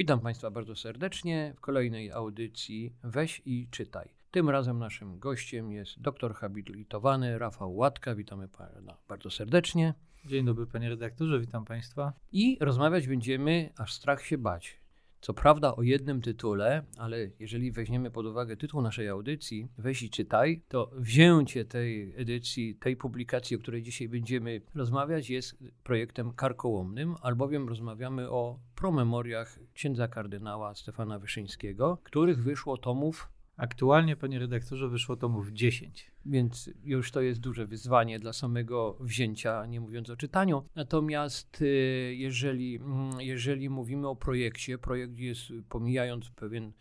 Witam Państwa bardzo serdecznie w kolejnej audycji Weź i czytaj. Tym razem naszym gościem jest doktor habilitowany Rafał Łatka. Witamy Pana bardzo serdecznie. Dzień dobry panie redaktorze, witam Państwa. I rozmawiać będziemy, aż strach się bać. Co prawda o jednym tytule, ale jeżeli weźmiemy pod uwagę tytuł naszej audycji, weź i czytaj, to wzięcie tej edycji, tej publikacji, o której dzisiaj będziemy rozmawiać, jest projektem karkołomnym, albowiem rozmawiamy o promemoriach księdza kardynała Stefana Wyszyńskiego, których wyszło tomów Aktualnie, panie redaktorze, wyszło tomów 10. Więc już to jest duże wyzwanie dla samego wzięcia, nie mówiąc o czytaniu. Natomiast y, jeżeli, mm, jeżeli mówimy o projekcie, projekt jest, pomijając pewien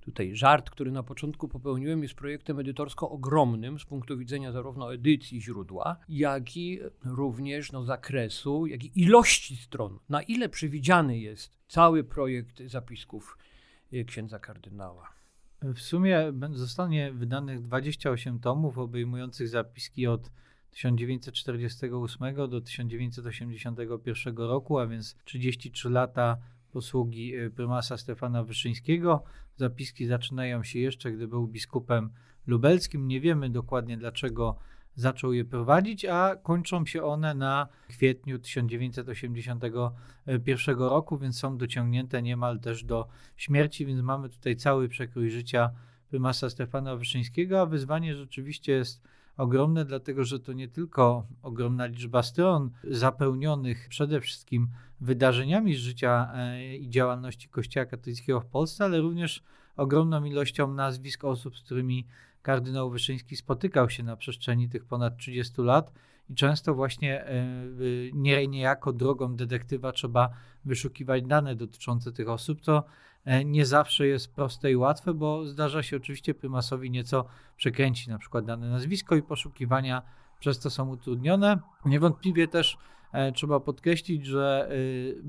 tutaj żart, który na początku popełniłem, jest projektem edytorsko ogromnym z punktu widzenia zarówno edycji źródła, jak i również no, zakresu, jak i ilości stron. Na ile przewidziany jest cały projekt zapisków y, księdza kardynała? W sumie zostanie wydanych 28 tomów obejmujących zapiski od 1948 do 1981 roku, a więc 33 lata posługi y, prymasa Stefana Wyszyńskiego. Zapiski zaczynają się jeszcze, gdy był biskupem lubelskim. Nie wiemy dokładnie dlaczego zaczął je prowadzić, a kończą się one na kwietniu 1981 roku, więc są dociągnięte niemal też do śmierci, więc mamy tutaj cały przekrój życia prymasa Stefana Wyszyńskiego, a wyzwanie rzeczywiście jest ogromne, dlatego że to nie tylko ogromna liczba stron zapełnionych przede wszystkim wydarzeniami z życia e, i działalności Kościoła katolickiego w Polsce, ale również ogromną ilością nazwisk osób, z którymi kardynał Wyszyński spotykał się na przestrzeni tych ponad 30 lat i często właśnie e, nie, niejako drogą detektywa trzeba wyszukiwać dane dotyczące tych osób, co e, nie zawsze jest proste i łatwe, bo zdarza się oczywiście prymasowi nieco przekręcić na przykład dane nazwisko i poszukiwania przez to są utrudnione. Niewątpliwie też e, trzeba podkreślić, że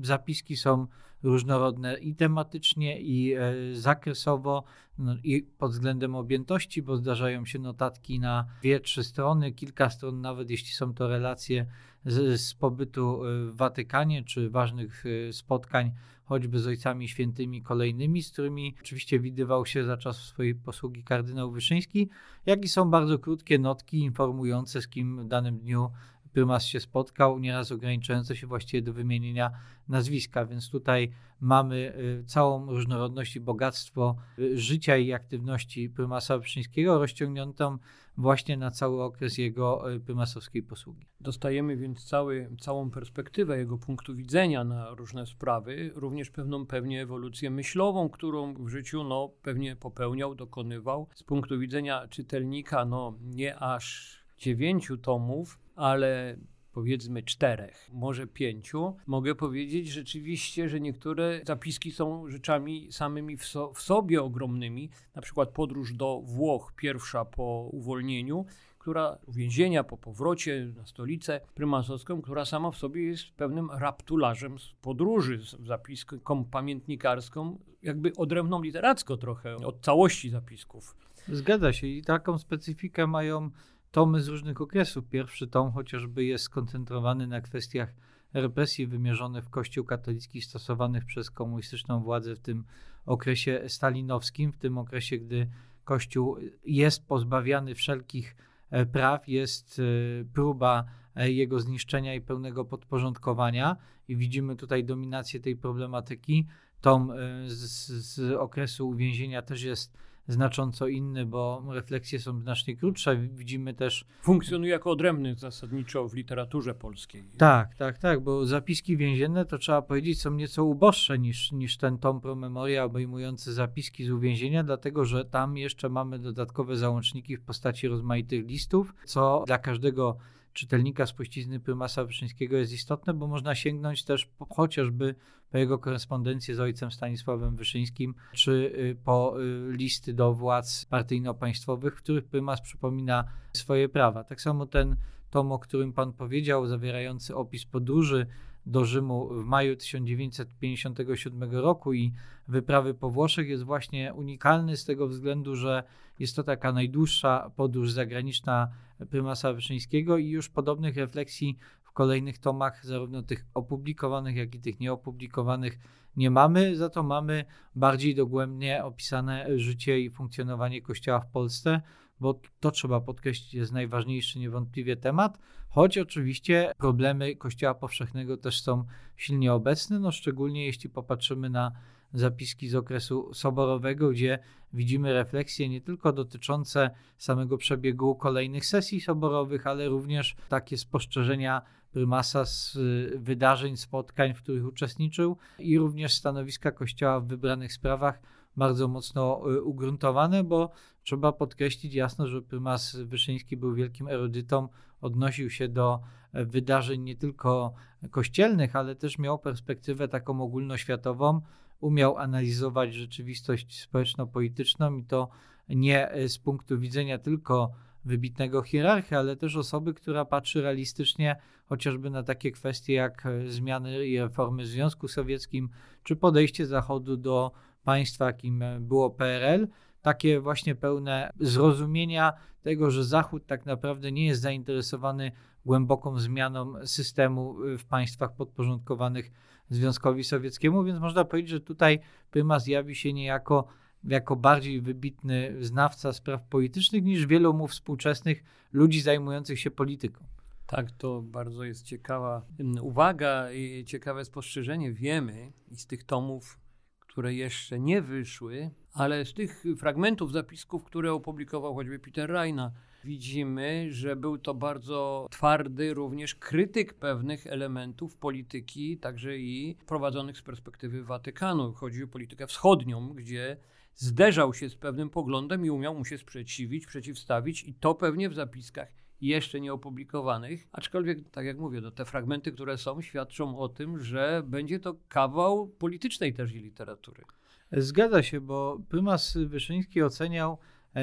zapiski są różnorodne i tematycznie, i e, zakresowo, no, i pod względem objętości, bo zdarzają się notatki na dwie, trzy strony, kilka stron, nawet jeśli są to relacje z, z pobytu e, w Watykanie, czy ważnych e, spotkań, choćby z ojcami świętymi kolejnymi, z którymi oczywiście widywał się za czas swojej posługi kardynał Wyszyński, jak i są bardzo krótkie notki informujące, z kim w danym dniu prymas się spotkał, nieraz ograniczające się właściwie do wymienienia nazwiska, więc tutaj mamy y, całą różnorodność i bogactwo y, życia i aktywności prymasa Wyszyńskiego rozciągniętą właśnie na cały okres jego y, prymasowskiej posługi. Dostajemy więc cały, całą perspektywę jego punktu widzenia na różne sprawy, również pewną pewnie ewolucję myślową, którą w życiu no, pewnie popełniał, dokonywał. Z punktu widzenia czytelnika no, nie aż dziewięciu tomów, ale powiedzmy czterech, może pięciu, mogę powiedzieć rzeczywiście, że niektóre zapiski są rzeczami samymi w, so, w, sobie ogromnymi. Na przykład podróż do Włoch, pierwsza po uwolnieniu, która uwięzienia po powrocie na stolicę prymasowską, która sama w sobie jest pewnym raptularzem z podróży, z zapiską pamiętnikarską, jakby odrębną literacko trochę od całości zapisków. Zgadza się i taką specyfikę mają tomy z różnych okresów. Pierwszy tom chociażby jest skoncentrowany na kwestiach represji wymierzonych w Kościół katolicki stosowanych przez komunistyczną władzę w tym okresie stalinowskim, w tym okresie, gdy Kościół jest pozbawiany wszelkich e, praw, jest e, próba e, jego zniszczenia i pełnego podporządkowania i widzimy tutaj dominację tej problematyki. Tom z, z okresu uwięzienia też jest znacząco inny, bo refleksje są znacznie krótsze. Widzimy też. Funkcjonuje jako odrębny zasadniczo w literaturze polskiej. Tak, tak, tak, bo zapiski więzienne to trzeba powiedzieć są nieco uboższe niż, niż ten tom Promemoria obejmujący zapiski z uwięzienia, dlatego że tam jeszcze mamy dodatkowe załączniki w postaci rozmaitych listów, co dla każdego czytelnika spuścizny prymasa Wyszyńskiego jest istotne, bo można sięgnąć też po, chociażby po jego korespondencję z ojcem Stanisławem Wyszyńskim, czy y, po y, listy do władz partyjno-państwowych, w których prymas przypomina swoje prawa. Tak samo ten tom, o którym pan powiedział, zawierający opis podróży do Rzymu w maju 1957 roku i wyprawy po Włoszech jest właśnie unikalny z tego względu, że jest to taka najdłuższa podróż zagraniczna prymasa Wyszyńskiego i już podobnych refleksji w kolejnych tomach, zarówno tych opublikowanych, jak i tych nieopublikowanych, nie mamy. Za to mamy bardziej dogłębnie opisane życie i funkcjonowanie Kościoła w Polsce, bo to trzeba podkreślić, jest najważniejszy niewątpliwie temat, choć oczywiście problemy Kościoła powszechnego też są silnie obecne, no szczególnie jeśli popatrzymy na zapiski z okresu soborowego, gdzie widzimy refleksje nie tylko dotyczące samego przebiegu kolejnych sesji soborowych, ale również takie spostrzeżenia prymasa z y, wydarzeń, spotkań, w których uczestniczył i również stanowiska Kościoła w wybranych sprawach bardzo mocno y, ugruntowane, bo trzeba podkreślić jasno, że prymas Wyszyński był wielkim erudytą, odnosił się do e, wydarzeń nie tylko kościelnych, ale też miał perspektywę taką ogólnoświatową, umiał analizować rzeczywistość społeczno-polityczną i to nie e, z punktu widzenia tylko wybitnego hierarchy, ale też osoby, która patrzy realistycznie chociażby na takie kwestie jak e, zmiany i reformy w Związku Sowieckim, czy podejście Zachodu do państwa, jakim e, było PRL, takie właśnie pełne zrozumienia tego, że Zachód tak naprawdę nie jest zainteresowany głęboką zmianą systemu w państwach podporządkowanych Związkowi Sowieckiemu, więc można powiedzieć, że tutaj prymas jawi się niejako jako bardziej wybitny znawca spraw politycznych niż wielu mu współczesnych ludzi zajmujących się polityką. Tak, to bardzo jest ciekawa uwaga i ciekawe spostrzeżenie. Wiemy i z tych tomów, które jeszcze nie wyszły, ale z tych fragmentów zapisków, które opublikował choćby Peter Reina, widzimy, że był to bardzo twardy również krytyk pewnych elementów polityki, także i prowadzonych z perspektywy Watykanu. Chodzi o politykę wschodnią, gdzie zderzał się z pewnym poglądem i umiał mu się sprzeciwić, przeciwstawić, i to pewnie w zapiskach jeszcze nie opublikowanych, aczkolwiek, tak jak mówię, no, te fragmenty, które są, świadczą o tym, że będzie to kawał politycznej też literatury. Zgadza się, bo prymas Wyszyński oceniał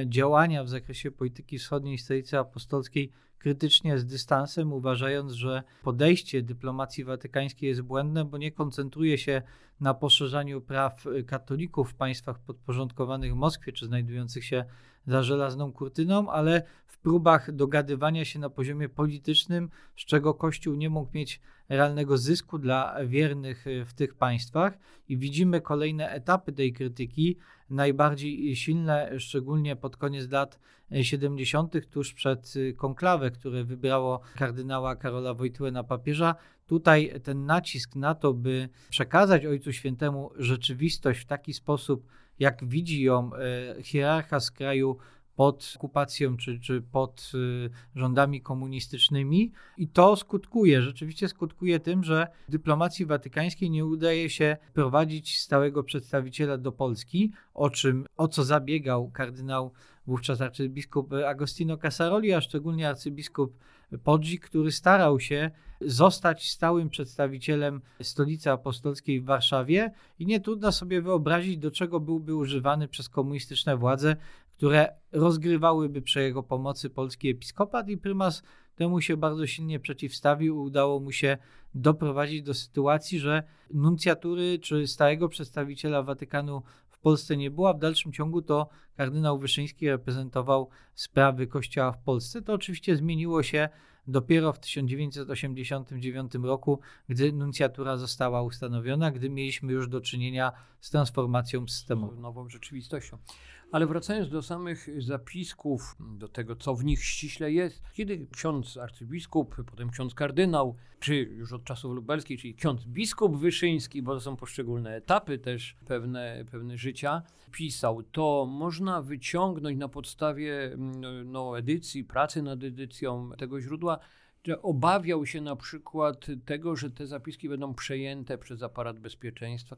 działania w zakresie polityki wschodniej stolicy apostolskiej krytycznie z dystansem, uważając, że podejście dyplomacji watykańskiej jest błędne, bo nie koncentruje się na poszerzaniu praw katolików w państwach podporządkowanych Moskwie czy znajdujących się za żelazną kurtyną, ale w próbach dogadywania się na poziomie politycznym, z czego Kościół nie mógł mieć realnego zysku dla wiernych w tych państwach. I widzimy kolejne etapy tej krytyki, najbardziej silne, szczególnie pod koniec lat 70., tuż przed konklawę, które wybrało kardynała Karola Wojtyłę na papieża. Tutaj ten nacisk na to, by przekazać Ojcu Świętemu rzeczywistość w taki sposób, jak widzi ją e, hierarcha z kraju pod okupacją czy, czy pod y, rządami komunistycznymi. I to skutkuje, rzeczywiście skutkuje tym, że dyplomacji watykańskiej nie udaje się prowadzić stałego przedstawiciela do Polski, o czym, o co zabiegał kardynał wówczas arcybiskup Agostino Casaroli, a szczególnie arcybiskup Podzik, który starał się zostać stałym przedstawicielem stolicy apostolskiej w Warszawie i nie trudno sobie wyobrazić, do czego byłby używany przez komunistyczne władze, które rozgrywałyby przy jego pomocy polski episkopat i prymas temu się bardzo silnie przeciwstawił. Udało mu się doprowadzić do sytuacji, że nuncjatury czy stałego przedstawiciela Watykanu Polsce nie była. W dalszym ciągu to kardynał Wyszyński reprezentował sprawy Kościoła w Polsce. To oczywiście zmieniło się dopiero w 1989 roku, gdy nuncjatura została ustanowiona, gdy mieliśmy już do czynienia z transformacją systemową. Nową rzeczywistością. Ale wracając do samych zapisków, do tego, co w nich ściśle jest, kiedy ksiądz arcybiskup, potem ksiądz kardynał, czy już od czasów lubelskich, czyli ksiądz biskup Wyszyński, bo to są poszczególne etapy też pewne, pewne życia, pisał, to można wyciągnąć na podstawie mm, no, edycji, pracy nad edycją tego źródła obawiał się na przykład tego, że te zapiski będą przejęte przez aparat bezpieczeństwa,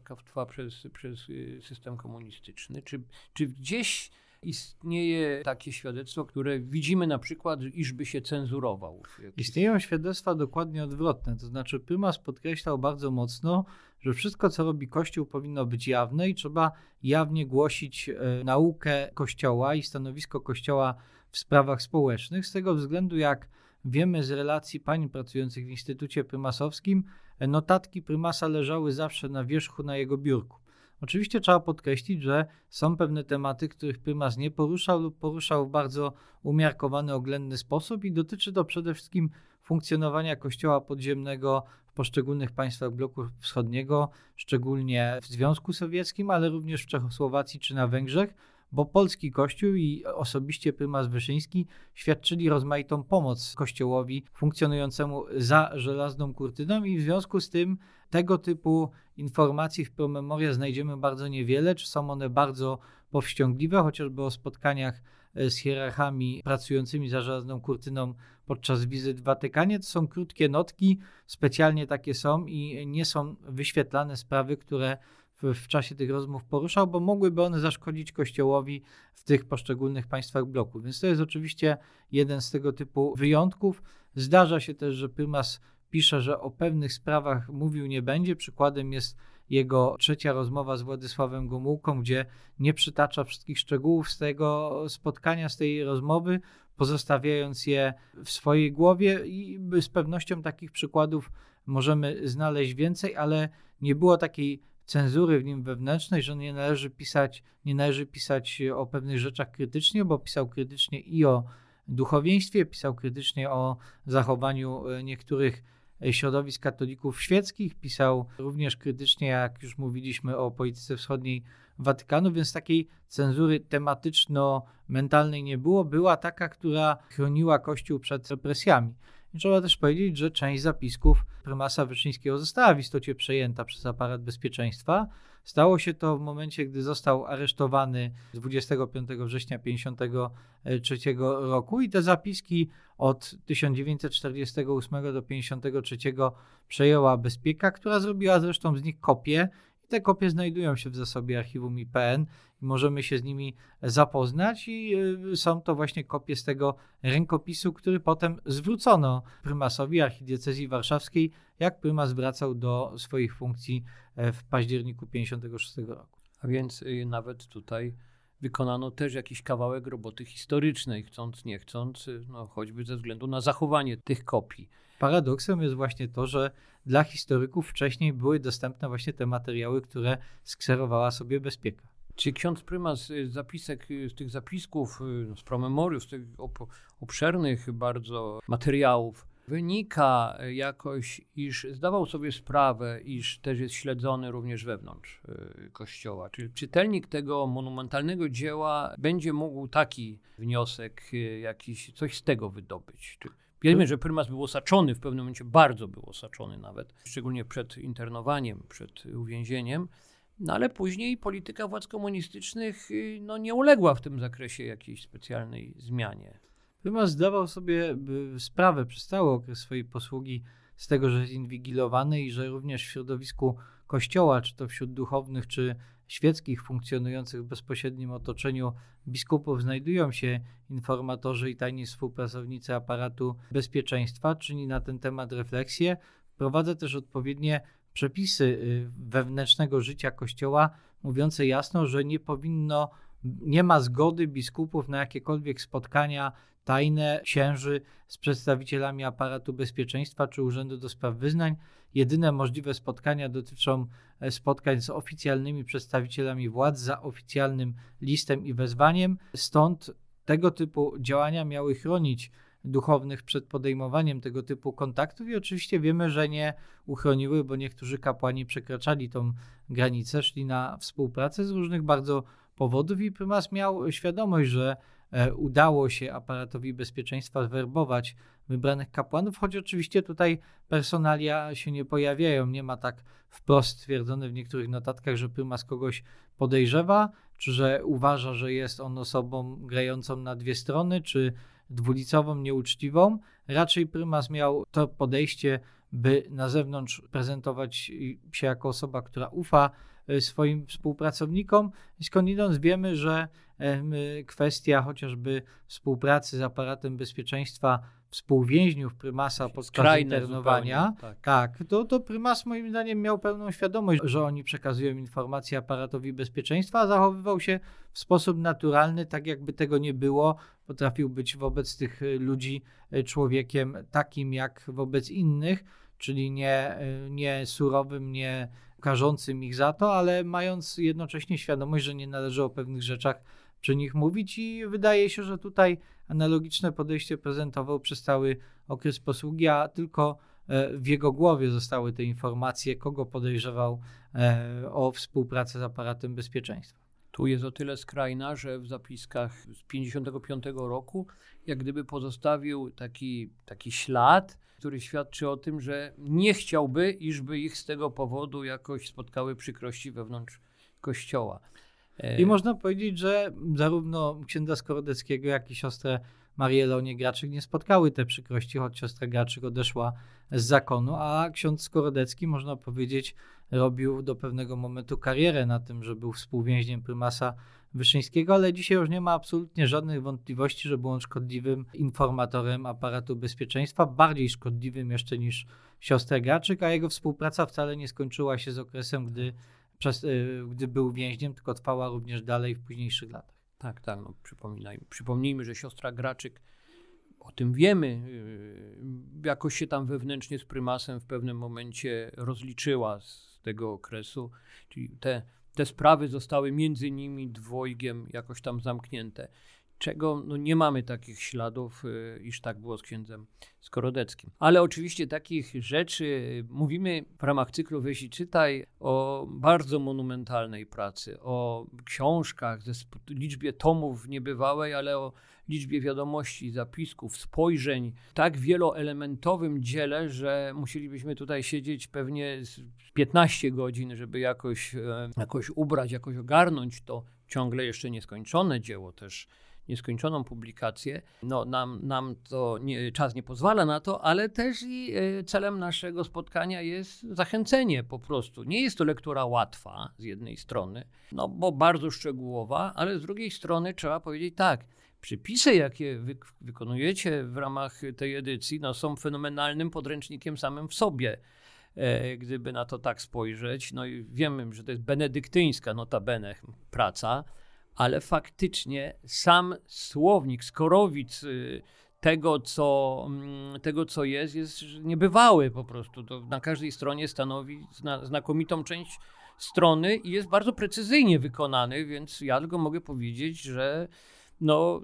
przez, przez y, system komunistyczny. Czy, czy gdzieś istnieje takie świadectwo, które widzimy na przykład, iżby się cenzurował? Istnieją świadectwa dokładnie odwrotne. To znaczy, prymas podkreślał bardzo mocno, że wszystko, co robi Kościół, powinno być jawne i trzeba jawnie głosić e, naukę Kościoła i stanowisko Kościoła w sprawach społecznych, z tego względu, jak Wiemy z relacji pań pracujących w Instytucie Prymasowskim, notatki prymasa leżały zawsze na wierzchu na jego biurku. Oczywiście trzeba podkreślić, że są pewne tematy, których prymas nie poruszał lub poruszał w bardzo umiarkowany, oględny sposób i dotyczy to przede wszystkim funkcjonowania kościoła podziemnego w poszczególnych państwach bloku wschodniego, szczególnie w Związku Sowieckim, ale również w Czechosłowacji czy na Węgrzech, bo polski kościół i osobiście prymas Wyszyński świadczyli rozmaitą pomoc kościołowi funkcjonującemu za żelazną kurtyną i w związku z tym tego typu informacji w promemoria znajdziemy bardzo niewiele, czy są one bardzo powściągliwe, chociażby o spotkaniach e, z hierarchami pracującymi za żelazną kurtyną podczas wizyt w Watykanie. To są krótkie notki, specjalnie takie są i nie są wyświetlane sprawy, które w, w, czasie tych rozmów poruszał, bo mogłyby one zaszkodzić Kościołowi w tych poszczególnych państwach bloku. Więc to jest oczywiście jeden z tego typu wyjątków. Zdarza się też, że prymas pisze, że o pewnych sprawach mówił nie będzie. Przykładem jest jego trzecia rozmowa z Władysławem Gomułką, gdzie nie przytacza wszystkich szczegółów z tego spotkania, z tej rozmowy, pozostawiając je w swojej głowie i z pewnością takich przykładów możemy znaleźć więcej, ale nie było takiej cenzury w nim wewnętrznej, że nie należy pisać, nie należy pisać o pewnych rzeczach krytycznie, bo pisał krytycznie i o duchowieństwie, pisał krytycznie o zachowaniu e, niektórych e, środowisk katolików świeckich, pisał również krytycznie, jak już mówiliśmy, o polityce wschodniej Watykanu, więc takiej cenzury tematyczno-mentalnej nie było. Była taka, która chroniła Kościół przed represjami. Trzeba też powiedzieć, że część zapisków prymasa Wyszyńskiego została w istocie przejęta przez aparat bezpieczeństwa. Stało się to w momencie, gdy został aresztowany 25 września 1953 roku i te zapiski od 1948 do 1953 przejęła Bezpieka, która zrobiła zresztą z nich kopię te kopie znajdują się w zasobie archiwum IPN możemy się z nimi zapoznać i y, są to właśnie kopie z tego rękopisu, który potem zwrócono prymasowi archidiecezji warszawskiej, jak prymas wracał do swoich funkcji e, w październiku 1956 roku. A więc y, nawet tutaj wykonano też jakiś kawałek roboty historycznej, chcąc, nie chcąc, y, no, choćby ze względu na zachowanie tych kopii. Paradoksem jest właśnie to, że dla historyków wcześniej były dostępne właśnie te materiały, które skserowała sobie bezpieka. Czy ksiądz prymas z y, zapisek, y, z tych zapisków, y, z promemoriów, z tych obszernych bardzo materiałów, wynika jakoś, iż zdawał sobie sprawę, iż też jest śledzony również wewnątrz kościoła. Czyli czytelnik tego monumentalnego dzieła będzie mógł taki wniosek, jakiś, coś z tego wydobyć. Wiemy, że prymas był osaczony, w pewnym momencie bardzo był osaczony nawet, szczególnie przed internowaniem, przed uwięzieniem. No ale później polityka władz komunistycznych y, no, nie uległa w tym zakresie jakiejś specjalnej zmianie. Prymas zdawał sobie sprawę przez cały okres swojej posługi z tego, że jest inwigilowany i że również w środowisku kościoła, czy to wśród duchownych, czy świeckich funkcjonujących w bezpośrednim otoczeniu biskupów znajdują się informatorzy i tajni współpracownicy aparatu bezpieczeństwa, czyni na ten temat refleksję. Wprowadza też odpowiednie przepisy y, wewnętrznego życia Kościoła, mówiące jasno, że nie powinno, nie ma zgody biskupów na jakiekolwiek spotkania tajne księży z przedstawicielami aparatu bezpieczeństwa czy Urzędu do Spraw Wyznań. Jedyne możliwe spotkania dotyczą e, spotkań z oficjalnymi przedstawicielami władz za oficjalnym listem i wezwaniem. Stąd tego typu działania miały chronić duchownych przed podejmowaniem tego typu kontaktów i oczywiście wiemy, że nie uchroniły, bo niektórzy kapłani przekraczali tą granicę, szli na współpracę z różnych bardzo powodów i prymas miał świadomość, że E, udało się aparatowi bezpieczeństwa zwerbować wybranych kapłanów, choć oczywiście tutaj personalia się nie pojawiają. Nie ma tak wprost stwierdzone w niektórych notatkach, że prymas kogoś podejrzewa, czy że uważa, że jest on osobą grającą na dwie strony, czy dwulicową, nieuczciwą. Raczej prymas miał to podejście, by na zewnątrz prezentować się jako osoba, która ufa e, swoim współpracownikom. I skądinąd wiemy, że kwestia chociażby współpracy z aparatem bezpieczeństwa współwięźniów prymasa podczas internowania, tak, tak to, to prymas moim zdaniem miał pełną świadomość, że oni przekazują informacje aparatowi bezpieczeństwa, a zachowywał się w sposób naturalny, tak jakby tego nie było. Potrafił być wobec tych y, ludzi y, człowiekiem takim jak wobec innych, czyli nie, y, nie surowym, nie karzącym ich za to, ale mając jednocześnie świadomość, że nie należy o pewnych rzeczach przy nich mówić i wydaje się, że tutaj analogiczne podejście prezentował przez cały okres posługi, a tylko e, w jego głowie zostały te informacje, kogo podejrzewał e, o współpracę z aparatem bezpieczeństwa. Tu jest o tyle skrajna, że w zapiskach z 1955 roku jak gdyby pozostawił taki, taki ślad, który świadczy o tym, że nie chciałby, iżby ich z tego powodu jakoś spotkały przykrości wewnątrz kościoła. I można powiedzieć, że zarówno księdza Skorodeckiego, jak i siostrę Marię Leonię Graczyk nie spotkały te przykrości, choć siostra Graczyk odeszła z zakonu, a ksiądz Skorodecki, można powiedzieć, robił do pewnego momentu karierę na tym, że był współwięźniem prymasa Wyszyńskiego, ale dzisiaj już nie ma absolutnie żadnych wątpliwości, że był on szkodliwym informatorem aparatu bezpieczeństwa, bardziej szkodliwym jeszcze niż siostra Graczyk, a jego współpraca wcale nie skończyła się z okresem, gdy, przez, y, gdy był więźniem, tylko trwała również dalej w późniejszych latach. Tak, tak. No, przypomnijmy, że siostra Graczyk, o tym wiemy, y, jakoś się tam wewnętrznie z prymasem w pewnym momencie rozliczyła z tego okresu, czyli te, te sprawy zostały między nimi dwojgiem jakoś tam zamknięte czego no, nie mamy takich śladów, y, iż tak było z księdzem Skorodeckim. Ale oczywiście takich rzeczy, mówimy w ramach cyklu Weź i czytaj o bardzo monumentalnej pracy, o książkach, liczbie tomów niebywałej, ale o liczbie wiadomości, zapisków, spojrzeń, tak wieloelementowym dziele, że musielibyśmy tutaj siedzieć pewnie 15 godzin, żeby jakoś, e, jakoś ubrać, jakoś ogarnąć to ciągle jeszcze nieskończone dzieło też nieskończoną publikację. No, nam, nam to nie, czas nie pozwala na to, ale też i e, celem naszego spotkania jest zachęcenie po prostu. Nie jest to lektura łatwa z jednej strony, no bo bardzo szczegółowa, ale z drugiej strony trzeba powiedzieć tak. Przypisy, jakie wy, wykonujecie w ramach tej edycji, no, są fenomenalnym podręcznikiem samym w sobie e, gdyby na to tak spojrzeć. No i wiemy, że to jest benedyktyńska notabene praca, ale faktycznie sam słownik, skorowic y, tego co, mm, tego, co jest, jest niebywały po prostu. To na każdej stronie stanowi znakomitą część strony i jest bardzo precyzyjnie wykonany, więc ja tylko mogę powiedzieć, że no,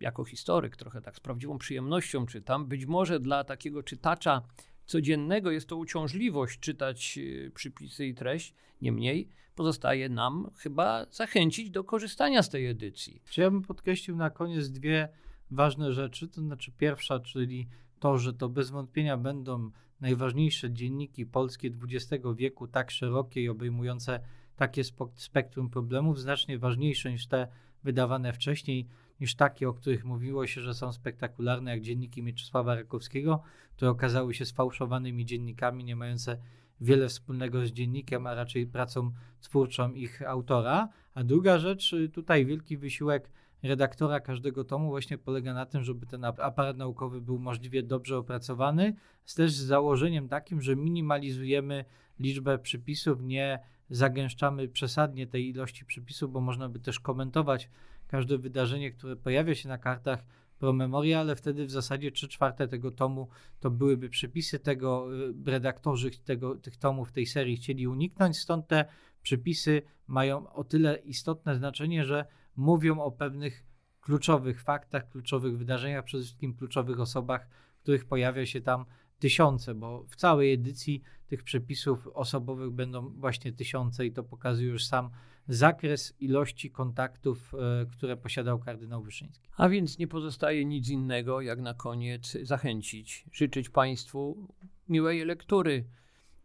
jako historyk trochę tak z prawdziwą przyjemnością czytam. Być może dla takiego czytacza codziennego jest to uciążliwość czytać y, przypisy i treść, niemniej pozostaje nam chyba zachęcić do korzystania z tej edycji. Ja bym podkreślił na koniec dwie ważne rzeczy, to znaczy pierwsza, czyli to, że to bez wątpienia będą najważniejsze dzienniki polskie XX wieku, tak szerokie i obejmujące takie spektrum problemów, znacznie ważniejsze niż te wydawane wcześniej niż takie, o których mówiło się, że są spektakularne, jak dzienniki Mieczysława Rakowskiego, które okazały się sfałszowanymi dziennikami, nie mające wiele wspólnego z dziennikiem, a raczej pracą twórczą ich autora. A druga rzecz, y, tutaj wielki wysiłek redaktora każdego tomu właśnie polega na tym, żeby ten aparat naukowy był możliwie dobrze opracowany, z też z założeniem takim, że minimalizujemy liczbę przypisów, nie zagęszczamy przesadnie tej ilości przypisów, bo można by też komentować każde wydarzenie, które pojawia się na kartach promemoria, ale wtedy w zasadzie trzy czwarte tego tomu to byłyby przypisy tego, y, redaktorzy tego, tych tomów tej serii chcieli uniknąć, stąd te przypisy mają o tyle istotne znaczenie, że mówią o pewnych kluczowych faktach, kluczowych wydarzeniach, przede wszystkim kluczowych osobach, których pojawia się tam tysiące, bo w całej edycji tych przepisów osobowych będą właśnie tysiące i to pokazuje już sam zakres ilości kontaktów, e, które posiadał kardynał Wyszyński. A więc nie pozostaje nic innego, jak na koniec zachęcić, życzyć Państwu miłej lektury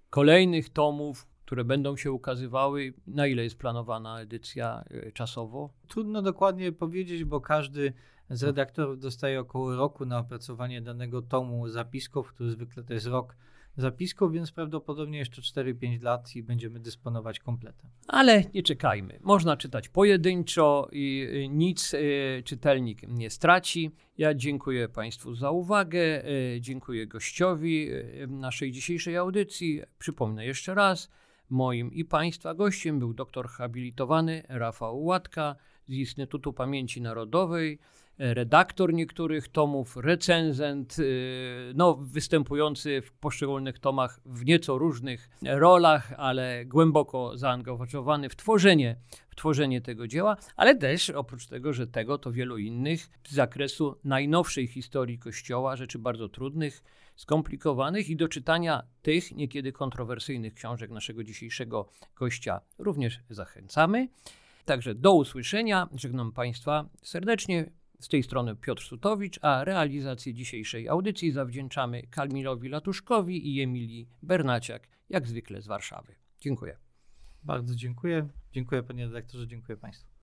kolejnych tomów, które będą się ukazywały. Na ile jest planowana edycja e, czasowo? Trudno dokładnie powiedzieć, bo każdy z redaktorów dostaje około roku na opracowanie danego tomu zapisków, który zwykle to jest rok zapisków, więc prawdopodobnie jeszcze 4-5 lat i będziemy dysponować kompletem. Ale nie czekajmy. Można czytać pojedynczo i y, nic y, czytelnik nie straci. Ja dziękuję Państwu za uwagę, dziękuję gościowi naszej dzisiejszej audycji. Przypomnę jeszcze raz, moim i Państwa gościem był doktor habilitowany Rafał Łatka z Instytutu Pamięci Narodowej redaktor niektórych tomów, recenzent, y, no, występujący w poszczególnych tomach w nieco różnych rolach, ale głęboko zaangażowany w tworzenie, w tworzenie tego dzieła, ale też oprócz tego, że tego, to wielu innych z zakresu najnowszej historii Kościoła, rzeczy bardzo trudnych, skomplikowanych i do czytania tych niekiedy kontrowersyjnych książek naszego dzisiejszego gościa również zachęcamy. Także do usłyszenia. Żegnam Państwa serdecznie. Z tej strony Piotr Sutowicz, a realizację dzisiejszej audycji zawdzięczamy Kalmilowi Latuszkowi i Emilii Bernaciak, jak zwykle z Warszawy. Dziękuję. Bardzo dziękuję. Dziękuję panie redaktorze, dziękuję Państwu.